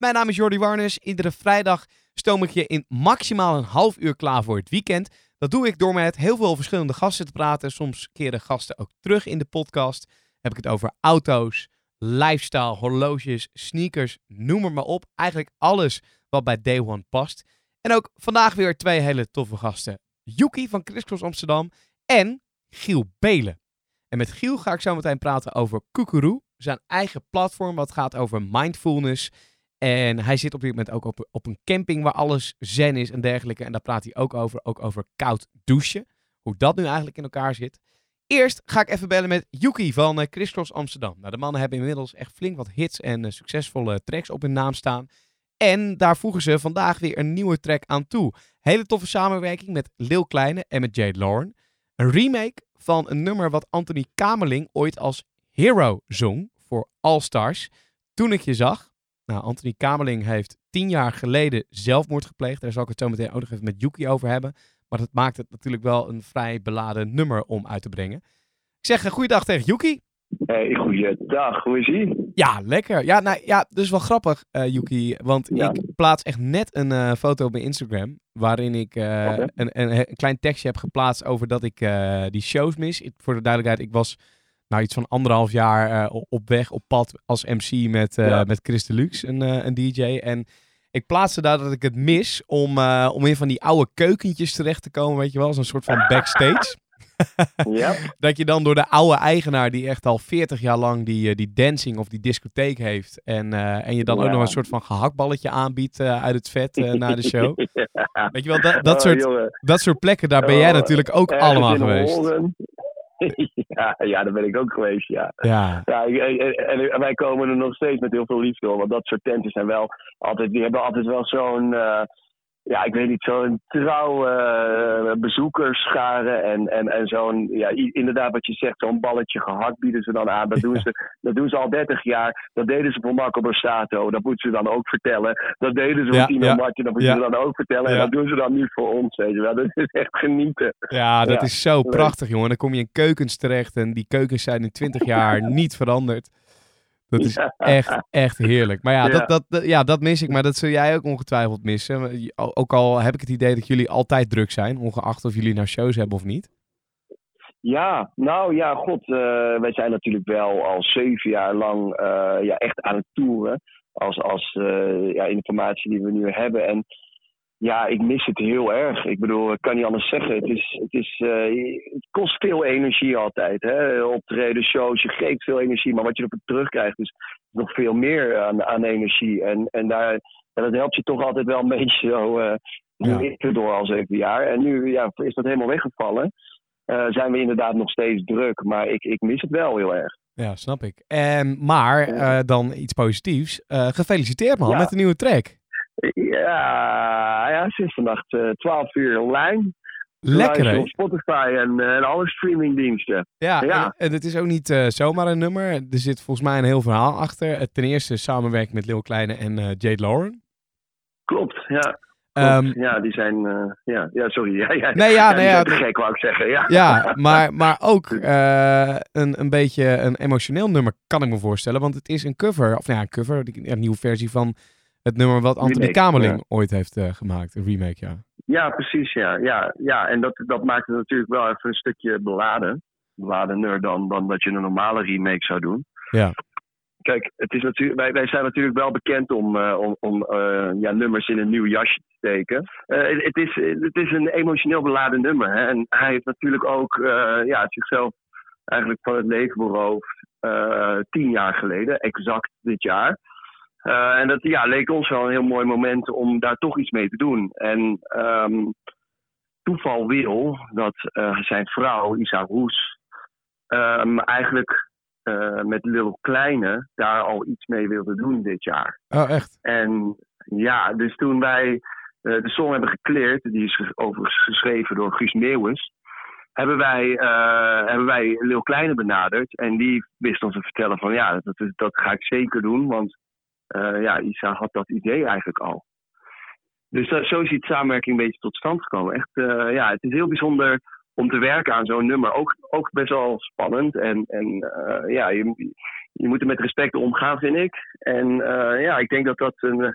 Mijn naam is Jordi Warnes. Iedere vrijdag stoom ik je in maximaal een half uur klaar voor het weekend. Dat doe ik door met heel veel verschillende gasten te praten. Soms keren gasten ook terug in de podcast. Heb ik het over auto's, lifestyle, horloges, sneakers, noem het maar op. Eigenlijk alles wat bij Day One past. En ook vandaag weer twee hele toffe gasten. Yuki van Crisscross Amsterdam en Giel Belen. En met Giel ga ik zo meteen praten over Kukuru, zijn eigen platform wat gaat over mindfulness. En hij zit op dit moment ook op, op een camping waar alles zen is en dergelijke. En daar praat hij ook over, ook over koud douchen. Hoe dat nu eigenlijk in elkaar zit. Eerst ga ik even bellen met Yuki van eh, Crisscross Amsterdam. Nou, de mannen hebben inmiddels echt flink wat hits en eh, succesvolle tracks op hun naam staan. En daar voegen ze vandaag weer een nieuwe track aan toe. Hele toffe samenwerking met Lil Kleine en met Jade Lauren. Een remake van een nummer wat Anthony Kamerling ooit als Hero zong voor All Stars. Toen ik je zag. Nou, Anthony Kamerling heeft tien jaar geleden zelfmoord gepleegd. Daar zal ik het zo meteen ook nog even met Yuki over hebben. Maar dat maakt het natuurlijk wel een vrij beladen nummer om uit te brengen. Ik zeg een goeiedag tegen Yuki. Hey, goeiedag, hoe is ie? Ja, lekker. Ja, nou, ja, dus wel grappig, eh Yuki. Want Ja. ik plaats echt net een eh, foto op mijn Instagram. Waarin ik eh, een, een, een klein tekstje heb geplaatst over dat ik eh, die shows mis. Ik- voor de duidelijkheid, ik was nou iets van anderhalf jaar eh, op weg, op pad als MC met, Ja. met Chris Deluxe, een, eh, een DJ. En ik plaatste daar dat ik het mis om, om in van die oude keukentjes terecht te komen, weet je wel. Als een soort van backstage. Ja, Dat je dan door de oude eigenaar, die echt al 40 jaar lang die, die dancing of die discotheek heeft. En, en je dan ook nog een soort van gehaktballetje aanbiedt uit het vet na de show. Ja. Weet je wel, dat, dat, Oh, soort, jongen. dat soort plekken, daar ben jij Oh, natuurlijk ook allemaal geweest. Horen. ja, ja, daar ben ik ook geweest, ja. Ja, Ja, ik- en, en- en wij komen er nog steeds met heel veel liefde op. Want dat soort tenten zijn wel altijd, die hebben altijd wel zo'n, eh, ja, ik weet niet, zo'n trouw eh, bezoekersschare. En, en, en zo'n, ja, inderdaad wat je zegt, zo'n balletje gehakt bieden ze dan aan. Dat doen, ze, dat doen ze al 30 jaar. Dat deden ze voor Marco Borsato. Dat moeten ze dan ook vertellen. Dat deden ze Ja, voor Tino ja, Martin. Dat moeten ze dan ook vertellen. En dat doen ze dan niet voor ons, weet je wel. Dat is echt genieten. ja dat is zo prachtig, jongen. Dan kom je in keukens terecht en die keukens zijn in 20 jaar niet veranderd. Dat is Ja. echt, echt heerlijk. Maar ja, Ja. Dat, dat, dat- ja, dat mis ik. Maar dat zul jij ook ongetwijfeld missen. Ook al heb ik het idee dat jullie altijd druk zijn, ongeacht of jullie nou shows hebben of niet. Ja, nou ja, god, eh, wij zijn natuurlijk wel al zeven jaar lang eh, ja, echt aan het toeren. Als, als eh, ja, informatie die we nu hebben. En ja, ik mis het heel erg. Ik bedoel, ik kan niet anders zeggen. Het, is, het, is, eh, het kost veel energie altijd. Hè? Optreden, shows, je geeft veel energie. Maar wat je erop terugkrijgt is nog veel meer aan, aan energie. En, en daar, dat helpt je toch altijd wel een beetje zo eh Ja. door al zeven jaar. En nu ja, is dat helemaal weggevallen eh, zijn we inderdaad nog steeds druk. Maar ik, ik mis het wel heel erg. Ja, snap ik. En, maar dan iets positiefs. Gefeliciteerd man Ja. met de nieuwe track. Ja, is vannacht eh 12 uur online. Lekker hè? Op Spotify en, eh, en alle streamingdiensten. Ja, Ja. En, het is ook niet eh, zomaar een nummer. Er zit volgens mij een heel verhaal achter. Ten eerste samenwerking met Lil Kleine en Jade Lauren. Klopt, ja. Klopt. Ehm, ja, die zijn... ja, ja, sorry. Ja, ja. Nee, ja, nee, ja, gek, wou ik zeggen. Ja, ja, maar, maar ook een, een beetje een emotioneel nummer kan ik me voorstellen. Want het is een cover, of nou ja, een cover, een nieuwe versie van het nummer wat Anthony Remake, Kamerling ja. ooit heeft eh, gemaakt. Een remake, ja. Ja, precies, ja. Ja, ja. en dat, dat maakt het natuurlijk wel even een stukje beladen. Beladener dan, dan dat je een normale remake zou doen. Ja. Kijk, het is natuurlijk, wij, wij zijn natuurlijk wel bekend om, eh, om, om eh, ja, nummers in een nieuw jasje te steken. Het, is, het is een emotioneel beladen nummer. Hè? En hij heeft natuurlijk ook ja, zichzelf eigenlijk van het leven beroofd. tien jaar geleden, exact dit jaar. Eh, en dat ja, leek ons wel een heel mooi moment om daar toch iets mee te doen. En ehm, toeval wil dat eh, zijn vrouw, Isa Roes, ehm, eigenlijk eh, met Lil Kleine daar al iets mee wilde doen dit jaar. Oh, echt? En ja, dus toen wij de song hebben gekleerd, die is overigens geschreven door Guus Meeuwis, hebben wij, hebben wij Lil Kleine benaderd. En die wist ons te vertellen van ja, dat, dat ga ik zeker doen, want eh, ja, Isa had dat idee eigenlijk al. Dus dat, zo is die samenwerking een beetje tot stand gekomen. Echt, eh, ja, het is heel bijzonder om te werken aan zo'n nummer. Ook, ook best wel spannend. En, en eh, ja, je, je moet er met respect omgaan, vind ik. En ja, ik denk dat dat een, ja,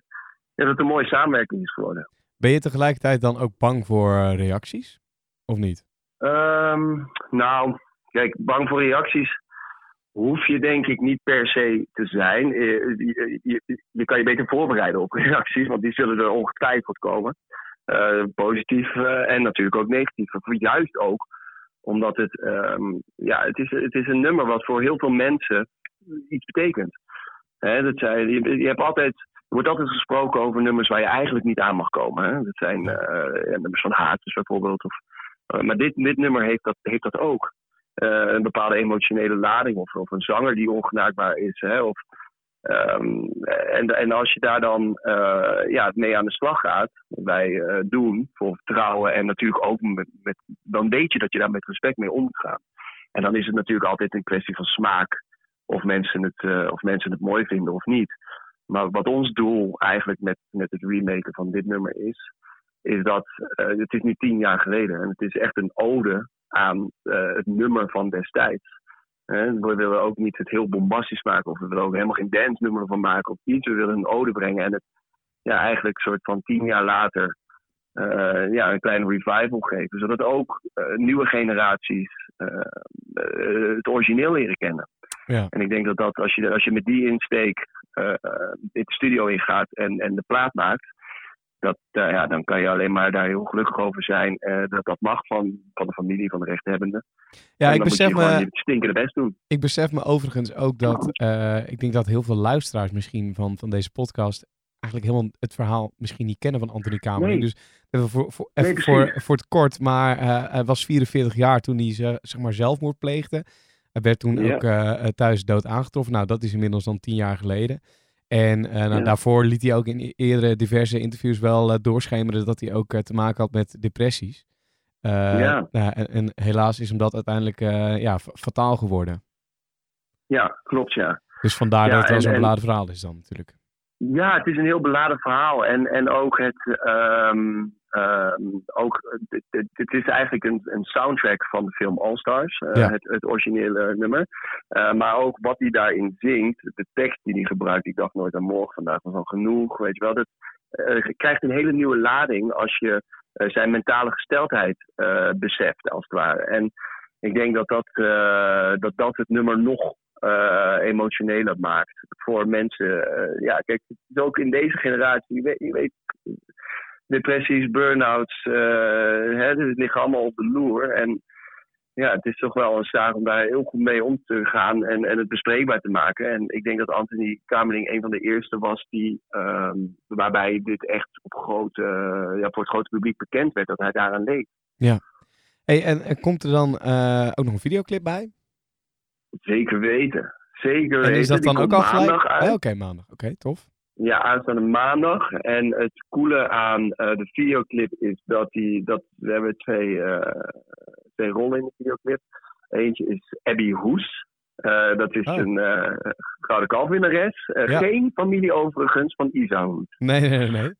dat het een mooie samenwerking is geworden. Ben je tegelijkertijd dan ook bang voor reacties? Of niet? Ehm, nou, kijk, bang voor reacties hoef je denk ik niet per se te zijn. Eh, Je, je, je kan je beter voorbereiden op reacties, want die zullen er ongetwijfeld komen. Eh, positief eh, en natuurlijk ook negatief. Of Juist ook omdat het, ehm, ja, het, is, het is een nummer wat voor heel veel mensen iets betekent. Hè, dat zijn, je, je hebt altijd, er wordt altijd gesproken over nummers waar je eigenlijk niet aan mag komen. Hè? Dat zijn nummers van Haatjes bijvoorbeeld. Of, maar dit, dit nummer heeft dat, heeft dat ook. Eh, een bepaalde emotionele lading of, of een zanger die ongenaakbaar is. Hè? Of, ehm, en, en als je daar dan eh, ja, mee aan de slag gaat, wij eh, doen voor vertrouwen en natuurlijk ook met, met, dan weet je dat je daar met respect mee om moet gaan. En dan is het natuurlijk altijd een kwestie van smaak of mensen het, of mensen het mooi vinden of niet. Maar wat ons doel eigenlijk met, met het remaken van dit nummer is, is dat eh, het is nu tien jaar geleden en het is echt een ode aan eh, het nummer van destijds. We willen ook niet het heel bombastisch maken of we willen ook helemaal geen dance nummer van maken of iets. We willen een ode brengen en het ja, eigenlijk een soort van tien jaar later eh, ja, een kleine revival geven. Zodat ook nieuwe generaties het origineel leren kennen. Ja. En ik denk dat, dat als, je, als je met die insteek eh, eh, de studio ingaat en, en de plaat maakt, dat, eh, ja, dan kan je alleen maar daar heel gelukkig over zijn eh, dat dat mag van, van de familie, van de rechthebbende. Ja, ik besef, me, stinkende best doen. ik besef me overigens ook dat... eh, ik denk dat heel veel luisteraars misschien van, van deze podcast... eigenlijk helemaal het verhaal misschien niet kennen van Anthony. Nee. Dus even, voor, voor, Nee, voor, voor het kort. Maar hij was 44 jaar toen hij ze- zeg maar zelfmoord pleegde. Hij werd toen Ja. ook thuis dood aangetroffen. Nou, dat is inmiddels dan tien jaar geleden. En eh, nou, Ja. daarvoor liet hij ook in e- eerdere diverse interviews wel eh, doorschemeren dat hij ook eh, te maken had met depressies. Ja. nou, en, en helaas is hem dat uiteindelijk ja, fa- fataal geworden. Ja, klopt ja. Dus vandaar Ja, dat het wel zo'n en- beladen verhaal is dan natuurlijk. Ja, het is een heel beladen verhaal. En, en ook het. ehm, ehm, ook, het, het, het is eigenlijk een, een soundtrack van de film All Stars, eh, Ja. het, het originele nummer. Eh, maar ook wat hij daarin zingt, de tekst die hij gebruikt. Ik dacht nooit aan morgen, vandaag was al genoeg. Weet je wel, dat eh, krijgt een hele nieuwe lading als je eh, zijn mentale gesteldheid eh, beseft, als het ware. En ik denk dat dat, eh, dat, dat het nummer nog eh, emotioneler maakt voor mensen. Eh, ja, kijk, het is ook in deze generatie, je weet, je weet depressies, burn-outs, eh, hè, dit liggen allemaal op de loer. En ja, het is toch wel een zaak om daar heel goed mee om te gaan en, en het bespreekbaar te maken. En ik denk dat Anthony Kamerling een van de eerste was die, ehm, waarbij dit echt op grote, ja, voor het grote publiek bekend werd dat hij daaraan leed. Hey, en, en komt er dan eh, ook nog een videoclip bij? Zeker weten. Zeker En weten. is dat dan ook al gelijk? Oh, Oké, maandag. Oké, tof. Ja, aanstaande maandag. En het coole aan eh, de videoclip is dat, die, dat we hebben twee, eh, twee rollen in de videoclip. Eentje is Abby Hoes. Eh, dat is Oh. een gouden kalfwinnares. Ja. Geen familie overigens van Isa Hoes. Nee, nee, nee.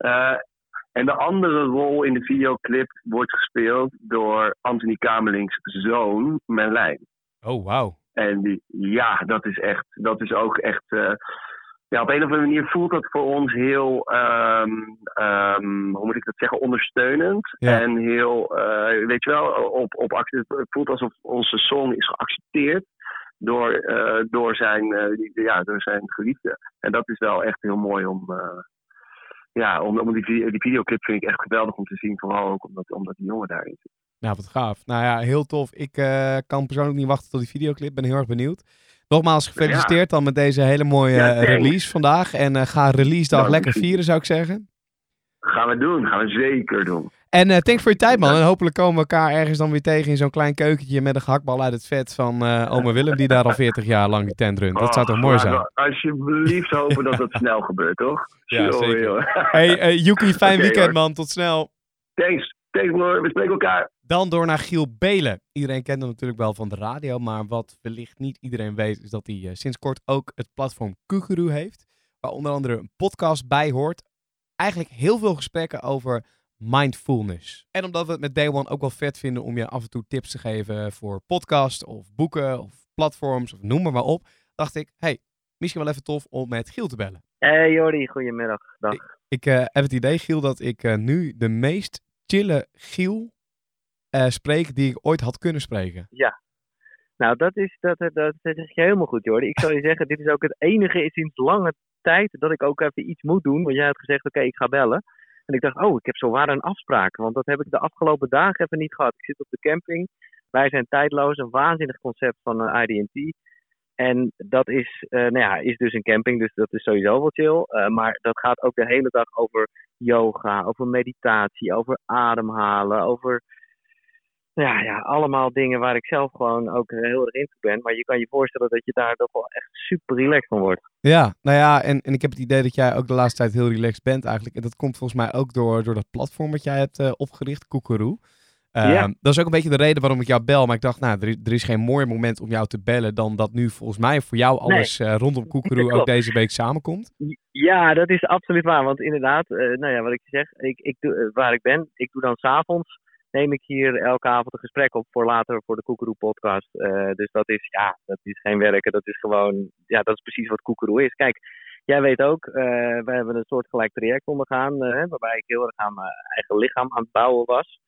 en de andere rol in de videoclip wordt gespeeld door Anthony Kamerlings zoon Merlijn. Oh, wauw. En die, ja, dat is echt, dat is ook echt. Ja, op een of andere manier voelt dat voor ons heel, ehm, ehm, hoe moet ik dat zeggen, ondersteunend. Ja. En heel, eh, weet je wel, op, op, het voelt alsof onze song is geaccepteerd door, eh, door, zijn, die- ja, door zijn geliefde. En dat is wel echt heel mooi om. ja, om, om die, die videoclip vind ik echt geweldig om te zien. Vooral ook omdat, omdat die jongen daarin zit. Nou, wat gaaf. Nou ja, heel tof. Ik kan persoonlijk niet wachten tot die videoclip. Ben heel erg benieuwd. Nogmaals gefeliciteerd dan met deze hele mooie Ja, eh, release vandaag. En eh, ga release dag Dank lekker vieren, zou ik zeggen. Gaan we doen, gaan we zeker doen. En eh, thanks voor je tijd, man. En hopelijk komen we elkaar ergens dan weer tegen in zo'n klein keukentje met een gehaktbal uit het vet van uh, oma Willem, die daar al 40 jaar lang die tent runt. Dat zou toch mooi zijn? Oh, alsjeblieft hopen dat dat snel gebeurt, toch? Ja, zeker. Hey, uh, Yuki, fijn okay, weekend, man. Tot snel. Thanks. Thanks, hoor. We spreken elkaar. Dan door naar Giel Belen. Iedereen kent hem natuurlijk wel van de radio, maar wat wellicht niet iedereen weet, is dat hij sinds kort ook het platform Kukuru heeft. Waar onder andere een podcast bij hoort. Eigenlijk heel veel gesprekken over mindfulness. En omdat we het met Day One ook wel vet vinden om je af en toe tips te geven voor podcasts of boeken of platforms of noem maar, maar op, dacht ik, hey, misschien wel even tof om met Giel te bellen. Hey Jordi, goedemiddag. Dag. Ik, ik uh, heb het idee, Giel, dat ik uh, nu de meest chille Giel uh, spreek die ik ooit had kunnen spreken. Ja. Nou, dat is, dat, dat, dat is helemaal goed, Jordi. Ik zou je zeggen, dit is ook het enige sinds lange tijd dat ik ook even iets moet doen. Want jij had gezegd, oké, ik ga bellen. En ik dacht, oh, ik heb zo waar een afspraak. Want dat heb ik de afgelopen dagen even niet gehad. Ik zit op de camping. Wij zijn tijdloos. Een waanzinnig concept van uh, IDT. En dat is, uh, nou ja, is dus een camping, dus dat is sowieso wel chill. Maar dat gaat ook de hele dag over yoga, over meditatie, over ademhalen, over ja, ja, allemaal dingen waar ik zelf gewoon ook heel erg in ben. Maar je kan je voorstellen dat je daar toch wel echt super relaxed van wordt. Ja, nou ja, en, en ik heb het idee dat jij ook de laatste tijd heel relaxed bent eigenlijk. En dat komt volgens mij ook door, door dat platform wat jij hebt uh, opgericht, Koekeroe. Uh, ja. Dat is ook een beetje de reden waarom ik jou bel. Maar ik dacht, nou, er is, er is geen mooier moment om jou te bellen dan dat nu volgens mij voor jou alles nee. uh, rondom Koekeroe ook deze week samenkomt. Ja, dat is absoluut waar. Want inderdaad, nou ja, wat ik zeg, ik, ik doe, waar ik ben, ik doe dan s'avonds neem ik hier elke avond een gesprek op voor later voor de Koekeroe podcast. Uh, dus dat is, ja, dat is geen werken. Dat is gewoon, ja, dat is precies wat Koekeroe is. Kijk, jij weet ook, uh, we hebben een soortgelijk traject ondergaan, uh, waarbij ik heel erg aan mijn eigen lichaam aan het bouwen was.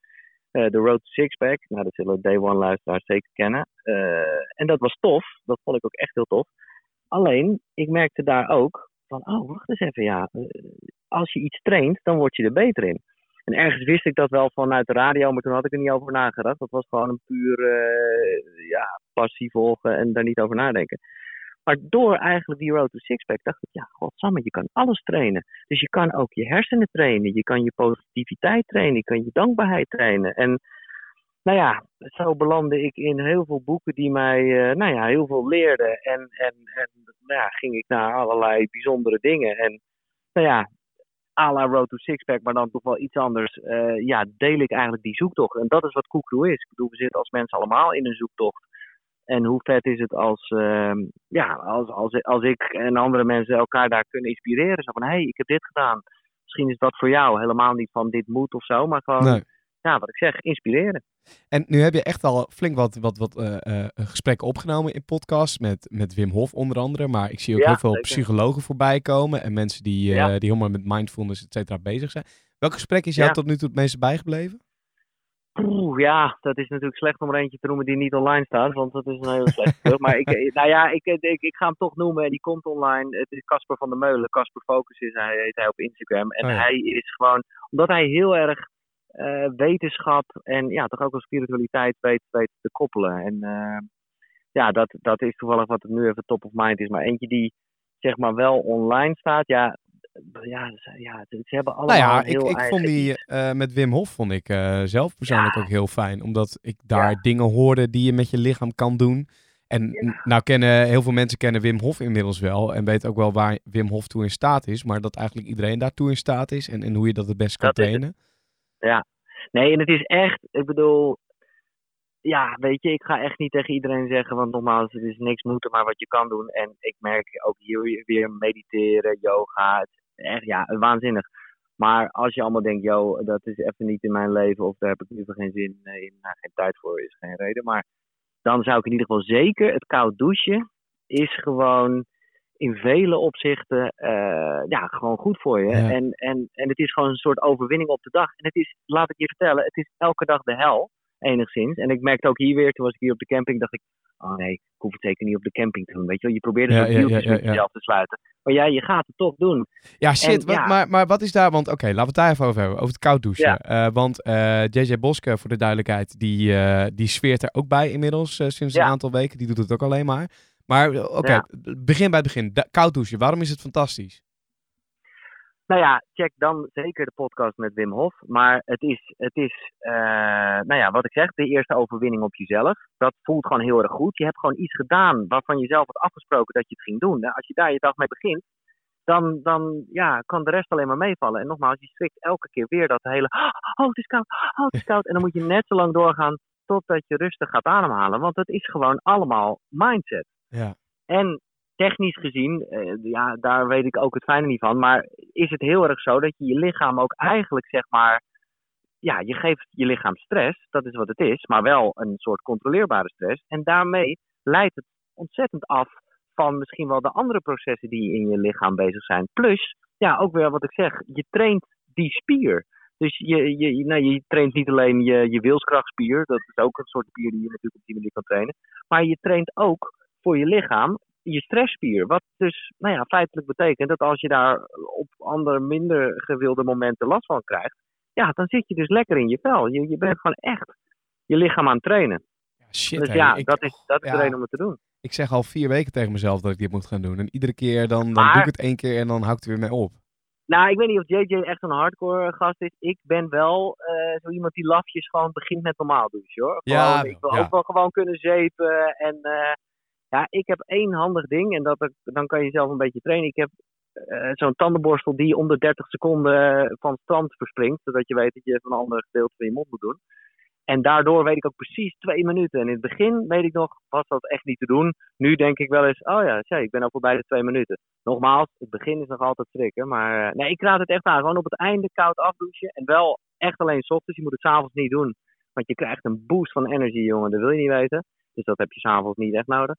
de Road to Sixpack, nou dat zullen Day One luisteraars zeker kennen. en dat was tof, dat vond ik ook echt heel tof. Alleen, ik merkte daar ook van, oh, wacht eens even, ja, als je iets traint, dan word je er beter in. En ergens wist ik dat wel vanuit de radio, maar toen had ik er niet over nagedacht. Dat was gewoon een puur uh, ja, passie volgen en daar niet over nadenken. Maar door eigenlijk die Road to Sixpack dacht ik, ja, godsamme, je kan alles trainen. Dus je kan ook je hersenen trainen, je kan je positiviteit trainen, je kan je dankbaarheid trainen. En nou ja, zo belandde ik in heel veel boeken die mij, uh, nou ja, heel veel leerden. En, en, en nou ja, ging ik naar allerlei bijzondere dingen. En nou ja, à la Road to Sixpack, maar dan toch wel iets anders, uh, ja, deel ik eigenlijk die zoektocht. En dat is wat Koekroe is. Ik bedoel, we zitten als mensen allemaal in een zoektocht. En hoe vet is het als, uh, ja, als, als, als ik en andere mensen elkaar daar kunnen inspireren. Zo van, hé, hey, ik heb dit gedaan. Misschien is dat voor jou helemaal niet van dit moet of zo, maar gewoon... ja, wat ik zeg, inspireren. En nu heb je echt al flink wat, wat, wat uh, uh, gesprekken opgenomen in podcasts met, met Wim Hof onder andere. Maar ik zie ook heel veel zeker. psychologen voorbij komen en mensen die, uh, ja. die helemaal met mindfulness et cetera bezig zijn. Welk gesprek is jou ja. tot nu toe het meeste bijgebleven? Oeh, ja, dat is natuurlijk slecht om er eentje te noemen die niet online staat, want dat is een hele slechte Maar ik, nou ja, ik, ik, ik ga hem toch noemen. Die komt online. Het is Casper van der Meulen. Casper Focus is hij, heet hij op Instagram. En oh hij is gewoon, omdat hij heel erg wetenschap en ja, toch ook wel spiritualiteit weet, weet te koppelen. En uh, ja, dat, dat is toevallig wat het nu even top of mind is. Maar eentje die zeg maar wel online staat, ja, ja, ja ze hebben allemaal nou ja, heel ik, ik vond die uh, met Wim Hof vond ik zelf persoonlijk ja. ook heel fijn. Omdat ik daar ja. dingen hoorde die je met je lichaam kan doen. En ja. nou kennen heel veel mensen kennen Wim Hof inmiddels wel. En weten ook wel waar Wim Hof toe in staat is. Maar dat eigenlijk iedereen daartoe in staat is. En, en hoe je dat het best kan dat trainen. Ja, nee, en het is echt, ik bedoel, ja, weet je, ik ga echt niet tegen iedereen zeggen, want nogmaals, het is niks moeten, maar wat je kan doen. En ik merk ook hier weer mediteren, yoga, het is echt, ja, waanzinnig. Maar als je allemaal denkt, yo, dat is even niet in mijn leven, of daar heb ik liever geen zin in, nou, geen tijd voor, is geen reden. Maar dan zou ik in ieder geval zeker het koud douchen, is gewoon in vele opzichten uh, ja, gewoon goed voor je. Ja. En, en, en het is gewoon een soort overwinning op de dag. En het is, laat ik je vertellen, het is elke dag de hel, enigszins. En ik merkte ook hier weer, toen was ik hier op de camping, dacht ik, oh nee, ik hoef het zeker niet op de camping te doen. Weet je wel, je probeert het ja, ja, ja, met jezelf te sluiten. Maar ja, je gaat het toch doen. Ja, shit. En, wat, maar, maar wat is daar, want oké, okay, laten we het daar even over hebben, over het koud douchen. Uh, want uh, JJ Boske, voor de duidelijkheid, die, uh, die sfeert er ook bij inmiddels sinds een aantal weken. Die doet het ook alleen maar. Maar oké, okay, ja. begin bij het begin. koud douchen, waarom is het fantastisch? Nou ja, check dan zeker de podcast met Wim Hof. Maar het is, het is eh, nou ja, wat ik zeg, de eerste overwinning op jezelf. Dat voelt gewoon heel erg goed. Je hebt gewoon iets gedaan waarvan je zelf had afgesproken dat je het ging doen. Nou, als je daar je dag mee begint, dan, dan ja, kan de rest alleen maar meevallen. En nogmaals, je strikt elke keer weer dat hele, oh, het is koud, oh, het is koud. En dan moet je net zo lang doorgaan totdat je rustig gaat ademhalen. Want het is gewoon allemaal mindset. Ja. En technisch gezien, eh, ja, daar weet ik ook het fijne niet van. Maar is het heel erg zo dat je je lichaam ook eigenlijk, zeg maar. Ja, je geeft je lichaam stress, dat is wat het is, maar wel een soort controleerbare stress. En daarmee leidt het ontzettend af van misschien wel de andere processen die in je lichaam bezig zijn. Plus, ja, ook weer wat ik zeg, je traint die spier. Dus je, je, nou, je traint niet alleen je, je wilskrachtspier, dat is ook een soort spier die je natuurlijk op die manier kan trainen. Maar je traint ook voor je lichaam je stressspier. Wat dus nou ja, feitelijk betekent dat als je daar op andere minder gewilde momenten last van krijgt, ja, dan zit je dus lekker in je vel. Je, je bent gewoon echt je lichaam aan het trainen. Ja, shit, Dus ja, dat is, dat is ja. de reden om het te doen. Ik zeg al vier weken tegen mezelf dat ik dit moet gaan doen. En iedere keer dan, dan Maar- doe ik het één keer en dan hou ik er weer mee op. Nou, ik weet niet of JJ echt een hardcore gast is. Ik ben wel eh, zo iemand die lafjes gewoon begint met normaal douchen hoor. Ja, Gewoon, ik wil ja. ook wel gewoon kunnen zeepen. En eh, ja, ik heb één handig ding en dat, dan kan je zelf een beetje trainen. Ik heb eh, zo'n tandenborstel die om de 30 seconden van het strand verspringt. Zodat je weet dat je even een ander gedeelte van je mond moet doen. En daardoor weet ik ook precies twee minuten. En in het begin, weet ik nog, was dat echt niet te doen. Nu denk ik wel eens, oh ja, tja, ik ben al voorbij de twee minuten. Nogmaals, het begin is nog altijd schrikken. Maar eh, nee, ik raad het echt aan. Gewoon op het einde koud afdouchen. En wel echt alleen 's ochtends. Je moet het s'avonds niet doen. Want je krijgt een boost van energie, jongen. Dat wil je niet weten. Dus dat heb je s'avonds niet echt nodig.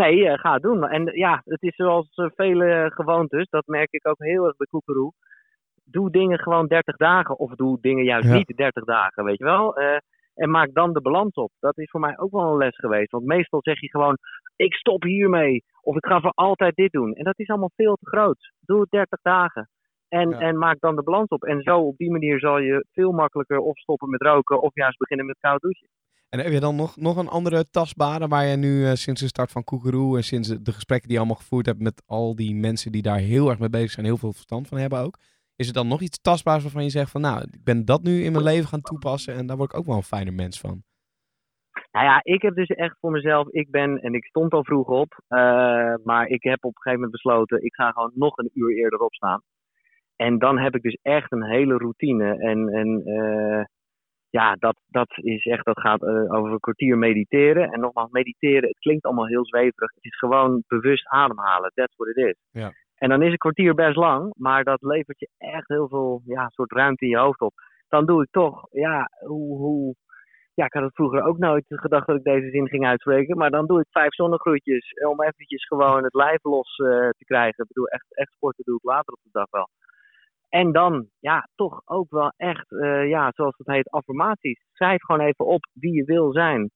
Nee, eh, ga het doen. En ja, het is zoals eh, vele gewoontes. Dat merk ik ook heel erg bij Koekeroe. Doe dingen gewoon 30 dagen. Of doe dingen juist Ja. niet 30 dagen, weet je wel. Eh, en maak dan de balans op. Dat is voor mij ook wel een les geweest. Want meestal zeg je gewoon, ik stop hiermee. Of ik ga voor altijd dit doen. En dat is allemaal veel te groot. Doe het 30 dagen. En, Ja. en maak dan de balans op. En zo op die manier zal je veel makkelijker of stoppen met roken. Of juist beginnen met koud douchen. En heb je dan nog, nog een andere tastbare waar je nu eh, sinds de start van Koekeroe en sinds de gesprekken die je allemaal gevoerd hebt met al die mensen die daar heel erg mee bezig zijn, heel veel verstand van hebben ook. Is er dan nog iets tastbaars waarvan je zegt van nou, ik ben dat nu in mijn leven gaan toepassen en daar word ik ook wel een fijner mens van. Nou ja, ik heb dus echt voor mezelf, ik ben, en ik stond al vroeg op, eh, maar ik heb op een gegeven moment besloten, ik ga gewoon nog een uur eerder opstaan. En dan heb ik dus echt een hele routine. En, en eh, ja, dat, dat is echt, dat gaat eh, over een kwartier mediteren. En nogmaals, mediteren, het klinkt allemaal heel zweverig. Het is gewoon bewust ademhalen. That's what it is. Ja. En dan is een kwartier best lang, maar dat levert je echt heel veel ja, soort ruimte in je hoofd op. Dan doe ik toch, ja, hoe, hoe, ja, ik had het vroeger ook nooit gedacht dat ik deze zin ging uitspreken. Maar dan doe ik vijf zonnegroetjes om eventjes gewoon het lijf los eh, te krijgen. Ik bedoel, echt, echt sporten doe ik later op de dag wel. En dan, ja, toch ook wel echt, eh, ja, zoals het heet, affirmaties. Schrijf gewoon even op wie je wil zijn.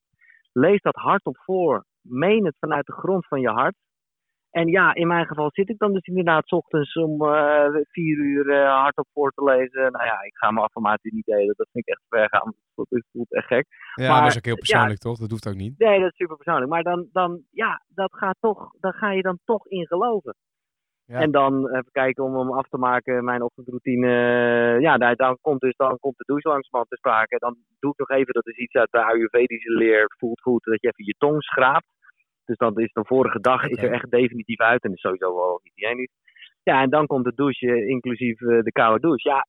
Lees dat hardop voor. Meen het vanuit de grond van je hart. En ja, in mijn geval zit ik dan dus inderdaad 's ochtends om eh, vier uur eh, hardop voor te lezen. Nou ja, ik ga mijn affirmaties niet delen. Dat vind ik echt ver gaan. Dat voelt echt gek. Ja, Maar, dat is ook heel ja. persoonlijk toch? Dat hoeft ook niet. Nee, dat is super persoonlijk. Maar dan, dan ja, dat gaat toch, daar ga je dan toch in geloven. Ja. En dan even kijken om hem af te maken, mijn ochtendroutine. eh, Ja, daar, dan komt dus dan komt de douche langzamerhand te sprake. Dan doe ik nog even, dat is iets uit de Ayurvedische leer, voelt goed, dat je even je tong schraapt. Dus dan is de vorige dag is er echt definitief uit en is sowieso wel hygiënisch. Ja, en dan komt de douche, inclusief eh, de koude douche. Ja,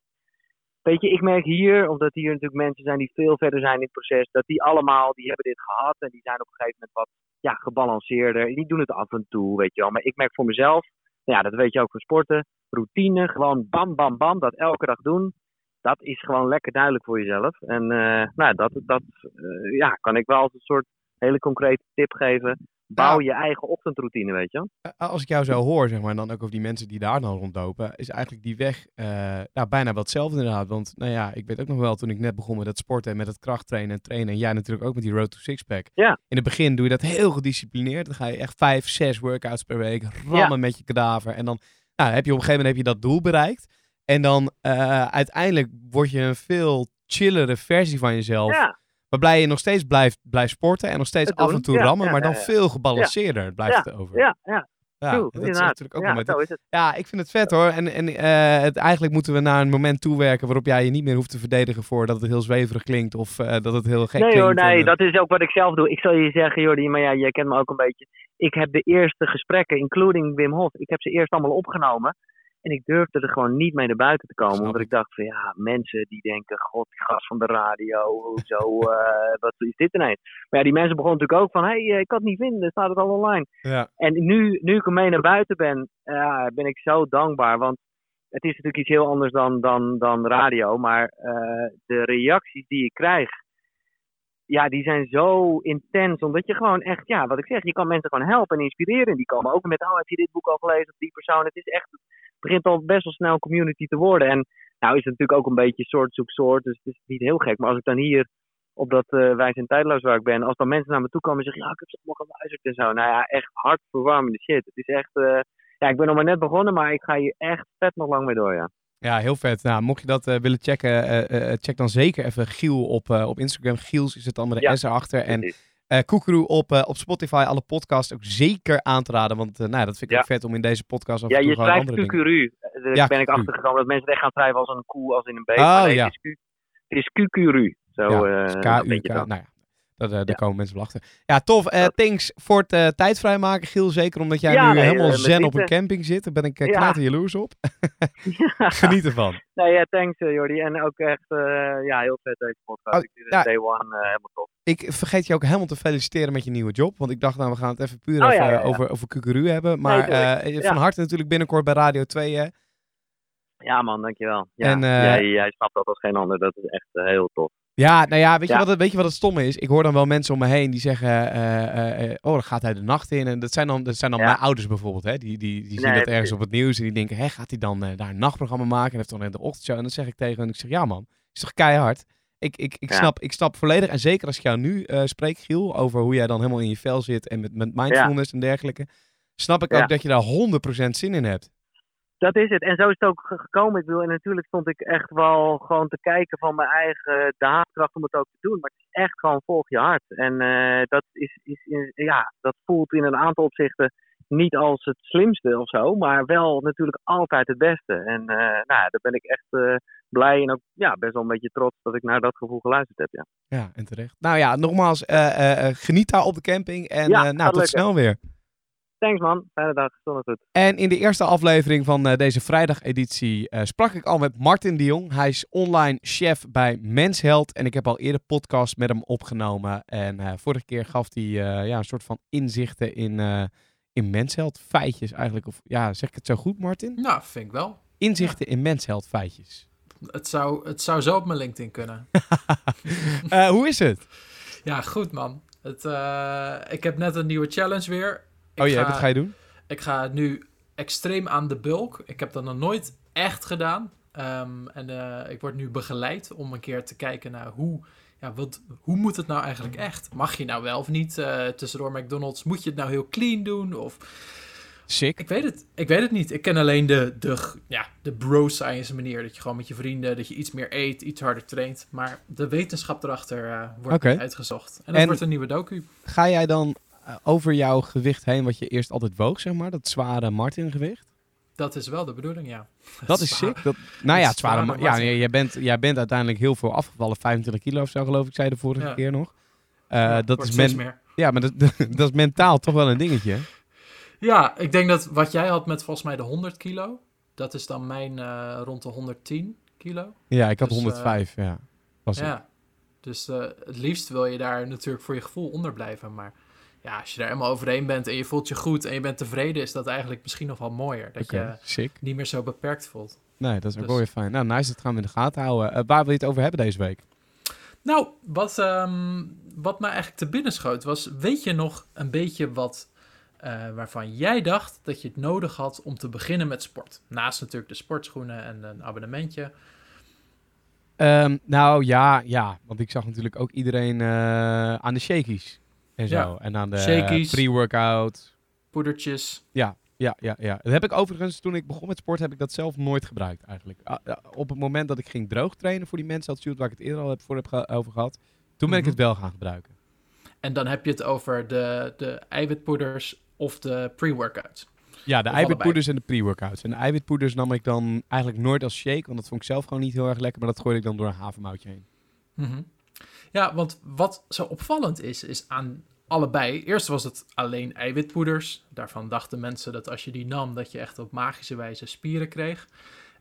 weet je, ik merk hier, omdat hier natuurlijk mensen zijn die veel verder zijn in het proces, dat die allemaal, die hebben dit gehad en die zijn op een gegeven moment wat ja, gebalanceerder. Die doen het af en toe, weet je wel. Maar ik merk voor mezelf, ja, dat weet je ook van sporten, routine, gewoon bam, bam, bam, dat elke dag doen. Dat is gewoon lekker duidelijk voor jezelf. En eh, nou, dat, dat eh, ja, kan ik wel als een soort hele concrete tip geven. Bouw je eigen ochtendroutine, weet je wel. Eh, Als ik jou zo hoor, zeg maar, en dan ook over die mensen die daar dan rondlopen, is eigenlijk die weg eh, nou, bijna wel hetzelfde inderdaad. Want nou ja, ik weet ook nog wel toen ik net begon met het sporten en met het krachttrainen en trainen, en jij natuurlijk ook met die Road to Sixpack. Ja. In het begin doe je dat heel gedisciplineerd. Dan ga je echt vijf, zes workouts per week rammen met je kadaver. En dan nou, heb je op een gegeven moment heb je dat doel bereikt. En dan eh, uiteindelijk word je een veel chillere versie van jezelf. Ja, Waarbij je nog steeds blijft, blijft sporten en nog steeds af en toe ja, rammen, ja, maar dan veel gebalanceerder blijft het over. ja, ja. Ja, True, dat is natuurlijk ook ja, is het. Ja, ik vind het vet hoor. En, en eh, het, eigenlijk moeten we naar een moment toewerken waarop jij je niet meer hoeft te verdedigen voor dat het heel zweverig klinkt of eh, dat het heel gek Nee klinkt. hoor, nee, En, eh, dat is ook wat ik zelf doe. Ik zal je zeggen, Jordi, maar ja, jij kent me ook een beetje. Ik heb de eerste gesprekken, including Wim Hof, ik heb ze eerst allemaal opgenomen. En ik durfde er gewoon niet mee naar buiten te komen. Snap omdat ik. dacht van ja, mensen die denken, god, die gast van de radio, hoezo, eh, wat is dit ineens? Maar ja, die mensen begonnen natuurlijk ook van, hé, hey, ik kan het niet vinden, staat het al online. ja. En nu, nu ik ermee naar buiten ben, ja, ben ik zo dankbaar. Want het is natuurlijk iets heel anders dan, dan, dan radio. Maar eh, de reacties die ik krijg, ja, die zijn zo intens. Omdat je gewoon echt, ja, wat ik zeg, je kan mensen gewoon helpen en inspireren. Die komen ook met, oh, heb je dit boek al gelezen? Of die persoon. Het is echt, het begint al best wel snel een community te worden. En nou is het natuurlijk ook een beetje soort zoek soort. Dus het is niet heel gek. Maar als ik dan hier op dat eh Wij zijn tijdloos waar ik ben. Als dan mensen naar me toe komen en zeggen, ja, ik heb ze allemaal geluisterd en zo. Nou ja, echt hartverwarmende shit. Het is echt, eh, ja, ik ben nog maar net begonnen, maar ik ga hier echt vet nog lang mee door, ja. Ja, heel vet. Nou, mocht je dat eh, willen checken, eh, eh, check dan zeker even Giel op, op Instagram. Giels is het dan met de Ja, S erachter. En Koekeroe op, op Spotify, alle podcasts ook zeker aan te raden. Want nou, dat vind ik Ja. ook vet om in deze podcast af Ja, en toe je gewoon schrijft andere dingen. Daar Ja, ben ik achtergekomen dat mensen het echt gaan schrijven als een koe, als in een beest. Oh, nee, ja. het is, Q, het is QQRU. Zo, Ja, dus je dan. Nou ja, eh, daar Ja. komen mensen wel achter. Ja, tof. Eh, thanks voor het eh, tijd vrijmaken, Giel. Zeker omdat jij Ja, nu nee, helemaal zen op een camping zit. Daar ben ik uh, Ja. jaloers op. Geniet ervan. Nee, ja, thanks Jordi. En ook echt, ja, heel vet deze podcast. Oh, ik ja. day one helemaal top. Ik vergeet je ook helemaal te feliciteren met je nieuwe job. Want ik dacht, nou, we gaan het even puur Oh, even, over, over Kukuru hebben. Maar van harte natuurlijk binnenkort bij Radio 2. Hè? Ja man, dankjewel. Ja, En, jij, jij snapt dat als geen ander. Dat is echt heel tof. Ja, nou ja weet, Je wat het, weet je wat het stomme is? Ik hoor dan wel mensen om me heen die zeggen... eh, eh, eh, oh, dan gaat hij de nacht in. En dat zijn dan, dat zijn dan Ja. mijn ouders bijvoorbeeld. Hè? Die, die, die zien Nee, dat ergens op het nieuws. En die denken, hè, gaat hij dan daar een nachtprogramma maken? En heeft dan in de ochtendshow. En dan zeg ik tegen hen, ik zeg, ja man, is toch keihard? Ik, ik, ik, Ja. snap, ik snap volledig. En zeker als ik jou nu spreek, Giel, over hoe jij dan helemaal in je vel zit. En met, met mindfulness en dergelijke. Snap ik ook dat je daar 100% zin in hebt. Dat is het. En zo is het ook ge- gekomen. Ik bedoel, en natuurlijk stond ik echt wel gewoon te kijken van mijn eigen daadkracht om het ook te doen. Maar het is echt gewoon volg je hart. En eh, dat, is, is, is- ja, dat voelt in een aantal opzichten niet als het slimste of zo. Maar wel natuurlijk altijd het beste. En eh, nou, ja, daar ben ik echt eh, blij en ook ja, best wel een beetje trots dat ik naar dat gevoel geluisterd heb. Ja, Ja, en terecht. Nou ja, nogmaals, geniet daar op de camping. En Ja, nou, tot snel weer. Thanks man. Fijne dag. Zonnig goed. En in de eerste aflevering van eh, deze vrijdageditie eh sprak ik al met Martin de Jong. Hij is online chef bij Mensheld. En ik heb al eerder podcast met hem opgenomen. En eh, vorige keer gaf hij eh, ja, een soort van inzichten in, eh in Mensheld. Feitjes eigenlijk. Of, ja, zeg ik het zo goed, Martin? Nou, vind ik wel. Inzichten in Mensheld feitjes. Het zou, het zou zo op mijn LinkedIn kunnen. Eh, hoe is het? Ja, goed man. Het, eh, ik heb net een nieuwe challenge weer. Oh ja, ga, wat ga je doen? Ik ga nu extreem aan de bulk. Ik heb dat nog nooit echt gedaan. Ehm, en eh, ik word nu begeleid om een keer te kijken naar hoe, ja, wat, hoe moet het nou eigenlijk echt? Mag je nou wel of niet eh, tussendoor McDonald's? Moet je het nou heel clean doen? Of Sick. ik weet het, ik weet het niet. Ik ken alleen de, de, ja, de bro-science manier. Dat je gewoon met je vrienden, dat je iets meer eet, iets harder traint. Maar de wetenschap erachter eh, wordt uitgezocht. En dat En- wordt een nieuwe docu. Ga jij dan over jouw gewicht heen, wat je eerst altijd woog, zeg maar? Dat zware Martin-gewicht? Dat is wel de bedoeling, ja. Dat is sick. Dat, nou ja, het zware. zwaar, ma- Ja, nee, jij, bent, jij bent uiteindelijk heel veel afgevallen. 25 kilo of zo, geloof ik, zei de vorige Ja. keer nog. Eh, Ja, dat is men, meer. ja, maar dat, dat is mentaal toch wel een dingetje. Ja, ik denk dat wat jij had met volgens mij de 100 kilo, dat is dan mijn eh, rond de 110 kilo. Ja, ik had Dus, 105, ja. Was het. Ja, dus eh, het liefst wil je daar natuurlijk voor je gevoel onder blijven. Maar ja, als je daar helemaal overheen bent en je voelt je goed en je bent tevreden, is dat eigenlijk misschien nog wel mooier. Dat je sick. niet meer zo beperkt voelt. Nee, dat is ook Dus- wel weer fijn. Nou, nice, dat gaan we in de gaten houden. Eh, waar wil je het over hebben deze week? Nou, wat, ehm, wat mij eigenlijk te binnen schoot was, weet je nog een beetje wat eh, waarvan jij dacht dat je het nodig had om te beginnen met sport? Naast natuurlijk de sportschoenen en een abonnementje. Ehm, nou ja, ja, want ik zag natuurlijk ook iedereen eh, aan de shakies en zo. Ja, En aan de pre-workout. Poedertjes. Ja, ja, ja, ja. Dat heb ik overigens, toen ik begon met sport, heb ik dat zelf nooit gebruikt eigenlijk. Ah, ah, op het moment dat ik ging droog trainen voor die mensen, dat shoot waar ik het eerder al heb, voor heb ge- over gehad, toen ben ik Mhm. het wel gaan gebruiken. En dan heb je het over de, de eiwitpoeders of de pre-workouts. Ja, de eiwitpoeders en de pre-workouts. En de eiwitpoeders nam ik dan eigenlijk nooit als shake, want dat vond ik zelf gewoon niet heel erg lekker. Maar dat gooide ik dan door een havermoutje heen. Mhm. Ja, want wat zo opvallend is, is aan allebei. Eerst was het alleen eiwitpoeders. Daarvan dachten mensen dat als je die nam, dat je echt op magische wijze spieren kreeg.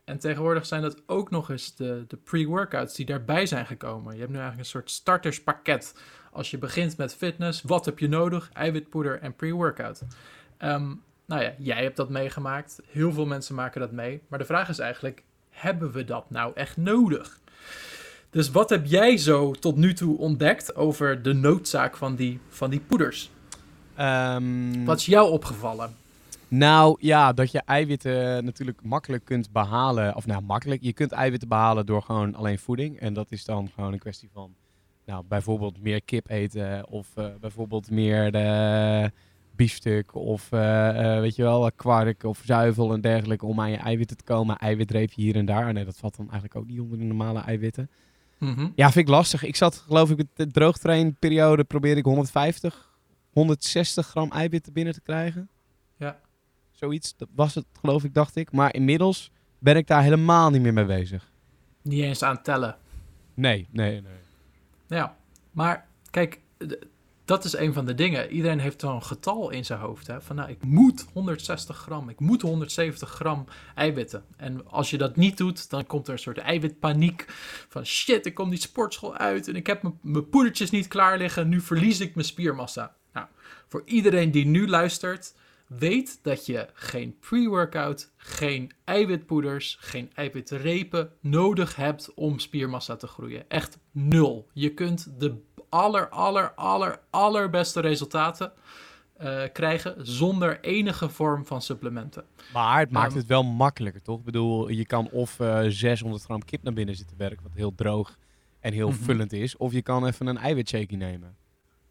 En tegenwoordig zijn dat ook nog eens de, de pre-workouts die daarbij zijn gekomen. Je hebt nu eigenlijk een soort starterspakket. Als je begint met fitness, wat heb je nodig? Eiwitpoeder en pre-workout. Ehm, nou ja, jij hebt dat meegemaakt. Heel veel mensen maken dat mee. Maar de vraag is eigenlijk, hebben we dat nou echt nodig? Dus wat heb jij zo tot nu toe ontdekt over de noodzaak van die, van die poeders? Ehm, Wat is jou opgevallen? Nou ja, dat je eiwitten natuurlijk makkelijk kunt behalen. Of nou, makkelijk. Je kunt eiwitten behalen door gewoon alleen voeding. En dat is dan gewoon een kwestie van, nou, bijvoorbeeld meer kip eten. Of eh, bijvoorbeeld meer de biefstuk. Of eh, eh, weet je wel, kwark of zuivel en dergelijke om aan je eiwitten te komen. Eiwitreepje hier en daar. Nee, dat valt dan eigenlijk ook niet onder de normale eiwitten. Mhm. Ja, vind ik lastig. Ik zat, geloof ik, de droogtrainperiode probeerde ik 150, 160 gram eiwitten binnen te krijgen. Ja. Zoiets, dat was het, geloof ik, dacht ik. Maar inmiddels ben ik daar helemaal niet meer mee bezig. Niet eens aan het tellen. Nee, nee, nee. Ja, maar kijk, dat is een van de dingen. Iedereen heeft zo'n getal in zijn hoofd. Hè? Van nou, ik moet 160 gram, ik moet 170 gram eiwitten. En als je dat niet doet, dan komt er een soort eiwitpaniek. Van shit, ik kom die sportschool uit en ik heb mijn- poedertjes niet klaar liggen. Nu verlies ik mijn spiermassa. Nou, voor iedereen die nu luistert, weet dat je geen pre-workout, geen eiwitpoeders, geen eiwitrepen nodig hebt om spiermassa te groeien. Echt nul. Je kunt de aller, aller, aller, allerbeste resultaten eh, krijgen zonder enige vorm van supplementen. Maar het maakt Ehm, het wel makkelijker, toch? Ik bedoel, je kan of eh 600 gram kip naar binnen zitten werken, wat heel droog en heel Mhm. vullend is. Of je kan even een eiwitshake nemen.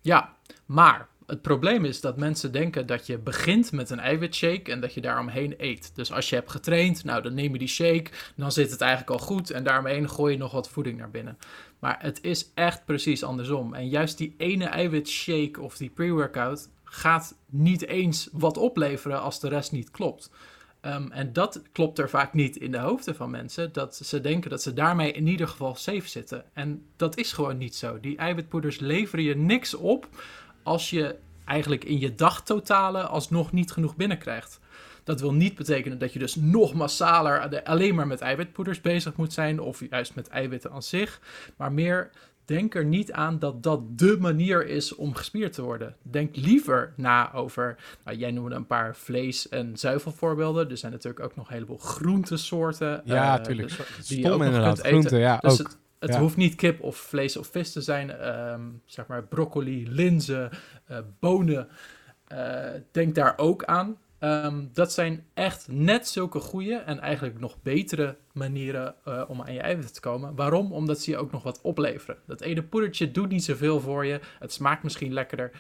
Ja, maar het probleem is dat mensen denken dat je begint met een eiwitshake en dat je daaromheen eet. Dus als je hebt getraind, nou dan neem je die shake, dan zit het eigenlijk al goed en daaromheen gooi je nog wat voeding naar binnen. Maar het is echt precies andersom. En juist die ene eiwitshake of die pre-workout gaat niet eens wat opleveren als de rest niet klopt. Ehm, en dat klopt er vaak niet in de hoofden van mensen. Dat ze denken dat ze daarmee in ieder geval safe zitten. En dat is gewoon niet zo. Die eiwitpoeders leveren je niks op als je eigenlijk in je dagtotale alsnog niet genoeg binnenkrijgt. Dat wil niet betekenen dat je dus nog massaler alleen maar met eiwitpoeders bezig moet zijn. Of juist met eiwitten aan zich. Maar meer denk er niet aan dat dat de manier is om gespierd te worden. Denk liever na over, nou, jij noemde een paar vlees- en zuivelvoorbeelden. Er zijn natuurlijk ook nog een heleboel groentesoorten. Ja, eh, tuurlijk. dus Stom die je ook nog kunt eten. Groente, ja, Dus ook. het, het Ja. hoeft niet kip of vlees of vis te zijn. ehm, zeg maar broccoli, linzen, eh, bonen. eh, denk daar ook aan. Ehm, dat zijn echt net zulke goede en eigenlijk nog betere manieren eh, om aan je eiwitten te komen. Waarom? Omdat ze je ook nog wat opleveren. Dat ene poedertje doet niet zoveel voor je. Het smaakt misschien lekkerder.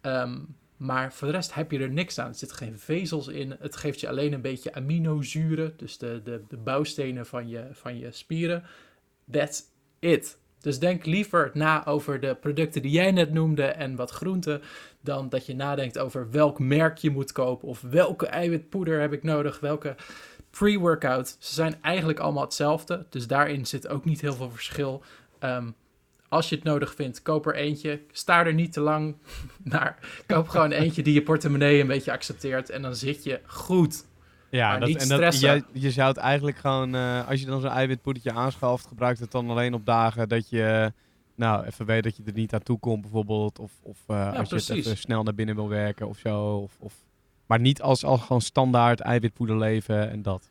Ehm, maar voor de rest heb je er niks aan. Er zitten geen vezels in. Het geeft je alleen een beetje aminozuren. Dus de, de, de bouwstenen van je, van je spieren. That's Dus denk liever na over de producten die jij net noemde en wat groenten, dan dat je nadenkt over welk merk je moet kopen of welke eiwitpoeder heb ik nodig, welke pre-workout. Ze zijn eigenlijk allemaal hetzelfde, dus daarin zit ook niet heel veel verschil. Ehm, als je het nodig vindt, koop er eentje. Sta er niet te lang naar. Koop gewoon eentje die je portemonnee een beetje accepteert en dan zit je goed. Ja, dat, en dat, je, je zou het eigenlijk gewoon, eh, als je dan zo'n eiwitpoedertje aanschaft, gebruik het dan alleen op dagen dat je, nou, even weet dat je er niet aan toe komt bijvoorbeeld. Of, of eh, als je het even snel naar binnen wil werken of zo. Of, of, maar niet als, als gewoon standaard eiwitpoeder leven en dat.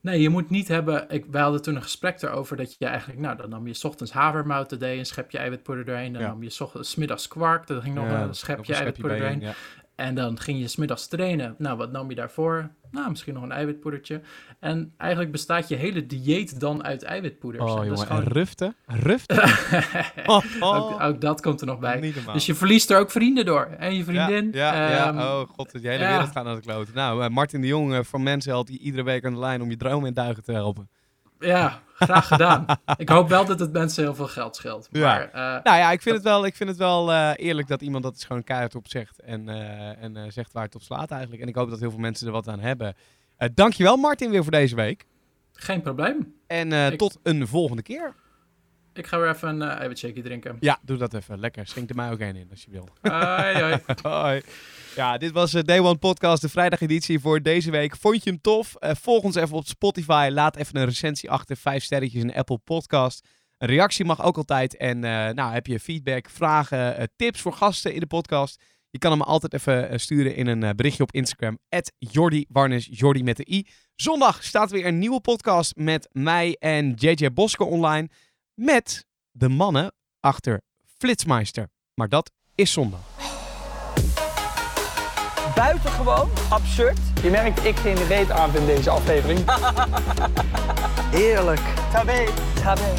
Nee, je moet niet hebben. Ik, wij hadden toen een gesprek erover dat je eigenlijk. Nou, dan nam je 's ochtends havermout, deed je een schepje eiwitpoeder doorheen. Dan Ja. nam je 's middags kwark, dan ging nog Ja, een nog schepje een eiwitpoeder doorheen. ja. En dan ging je 's middags trainen. Nou, wat nam je daarvoor? Nou, misschien nog een eiwitpoedertje. En eigenlijk bestaat je hele dieet dan uit eiwitpoeders. Oh En dat jongen, en gewoon- rufte? Rufte? Oh, oh. ook, ook dat komt er nog bij. Dus je verliest er ook vrienden door. En je vriendin. Ja, ja, ehm, ja. oh god, de hele ja. wereld gaat naar de kloten. Nou, eh, Martin de Jong eh, van Mensheld, die iedere week aan de lijn om je droom in duigen te helpen. Ja, graag gedaan. ik hoop wel dat het mensen heel veel geld scheelt. Ja. Maar, eh, Nou ja, ik vind het wel, ik vind het wel eh, eerlijk dat iemand dat eens gewoon keihard op zegt. En, eh, en eh, zegt waar het op slaat eigenlijk. En ik hoop dat heel veel mensen er wat aan hebben. Eh dankjewel Martin weer voor deze week. geen probleem. En eh, Ik- tot een volgende keer. Ik ga weer even een uh, eiwitshakeje drinken. Ja, doe dat even. Lekker. Schenk er mij ook één in als je wil. Hoi, hoi. Hoi. Ja, dit was de Day One Podcast, de vrijdageditie voor deze week. Vond je hem tof? Eh, volg ons even op Spotify. Laat even een recensie achter. Vijf sterretjes in Apple Podcast. Een reactie mag ook altijd. En eh, nou, heb je feedback, vragen, eh, tips voor gasten in de podcast? Je kan hem altijd even eh, sturen in een eh, berichtje op Instagram. Jordi Warnes, Jordi met de i. Zondag staat weer een nieuwe podcast met mij en JJ Boske online. Met de mannen achter Flitsmeister. Maar dat is zondag. Buitengewoon absurd. Je merkt, ik geen reet aan in deze aflevering. Heerlijk. Tabé. Tabé.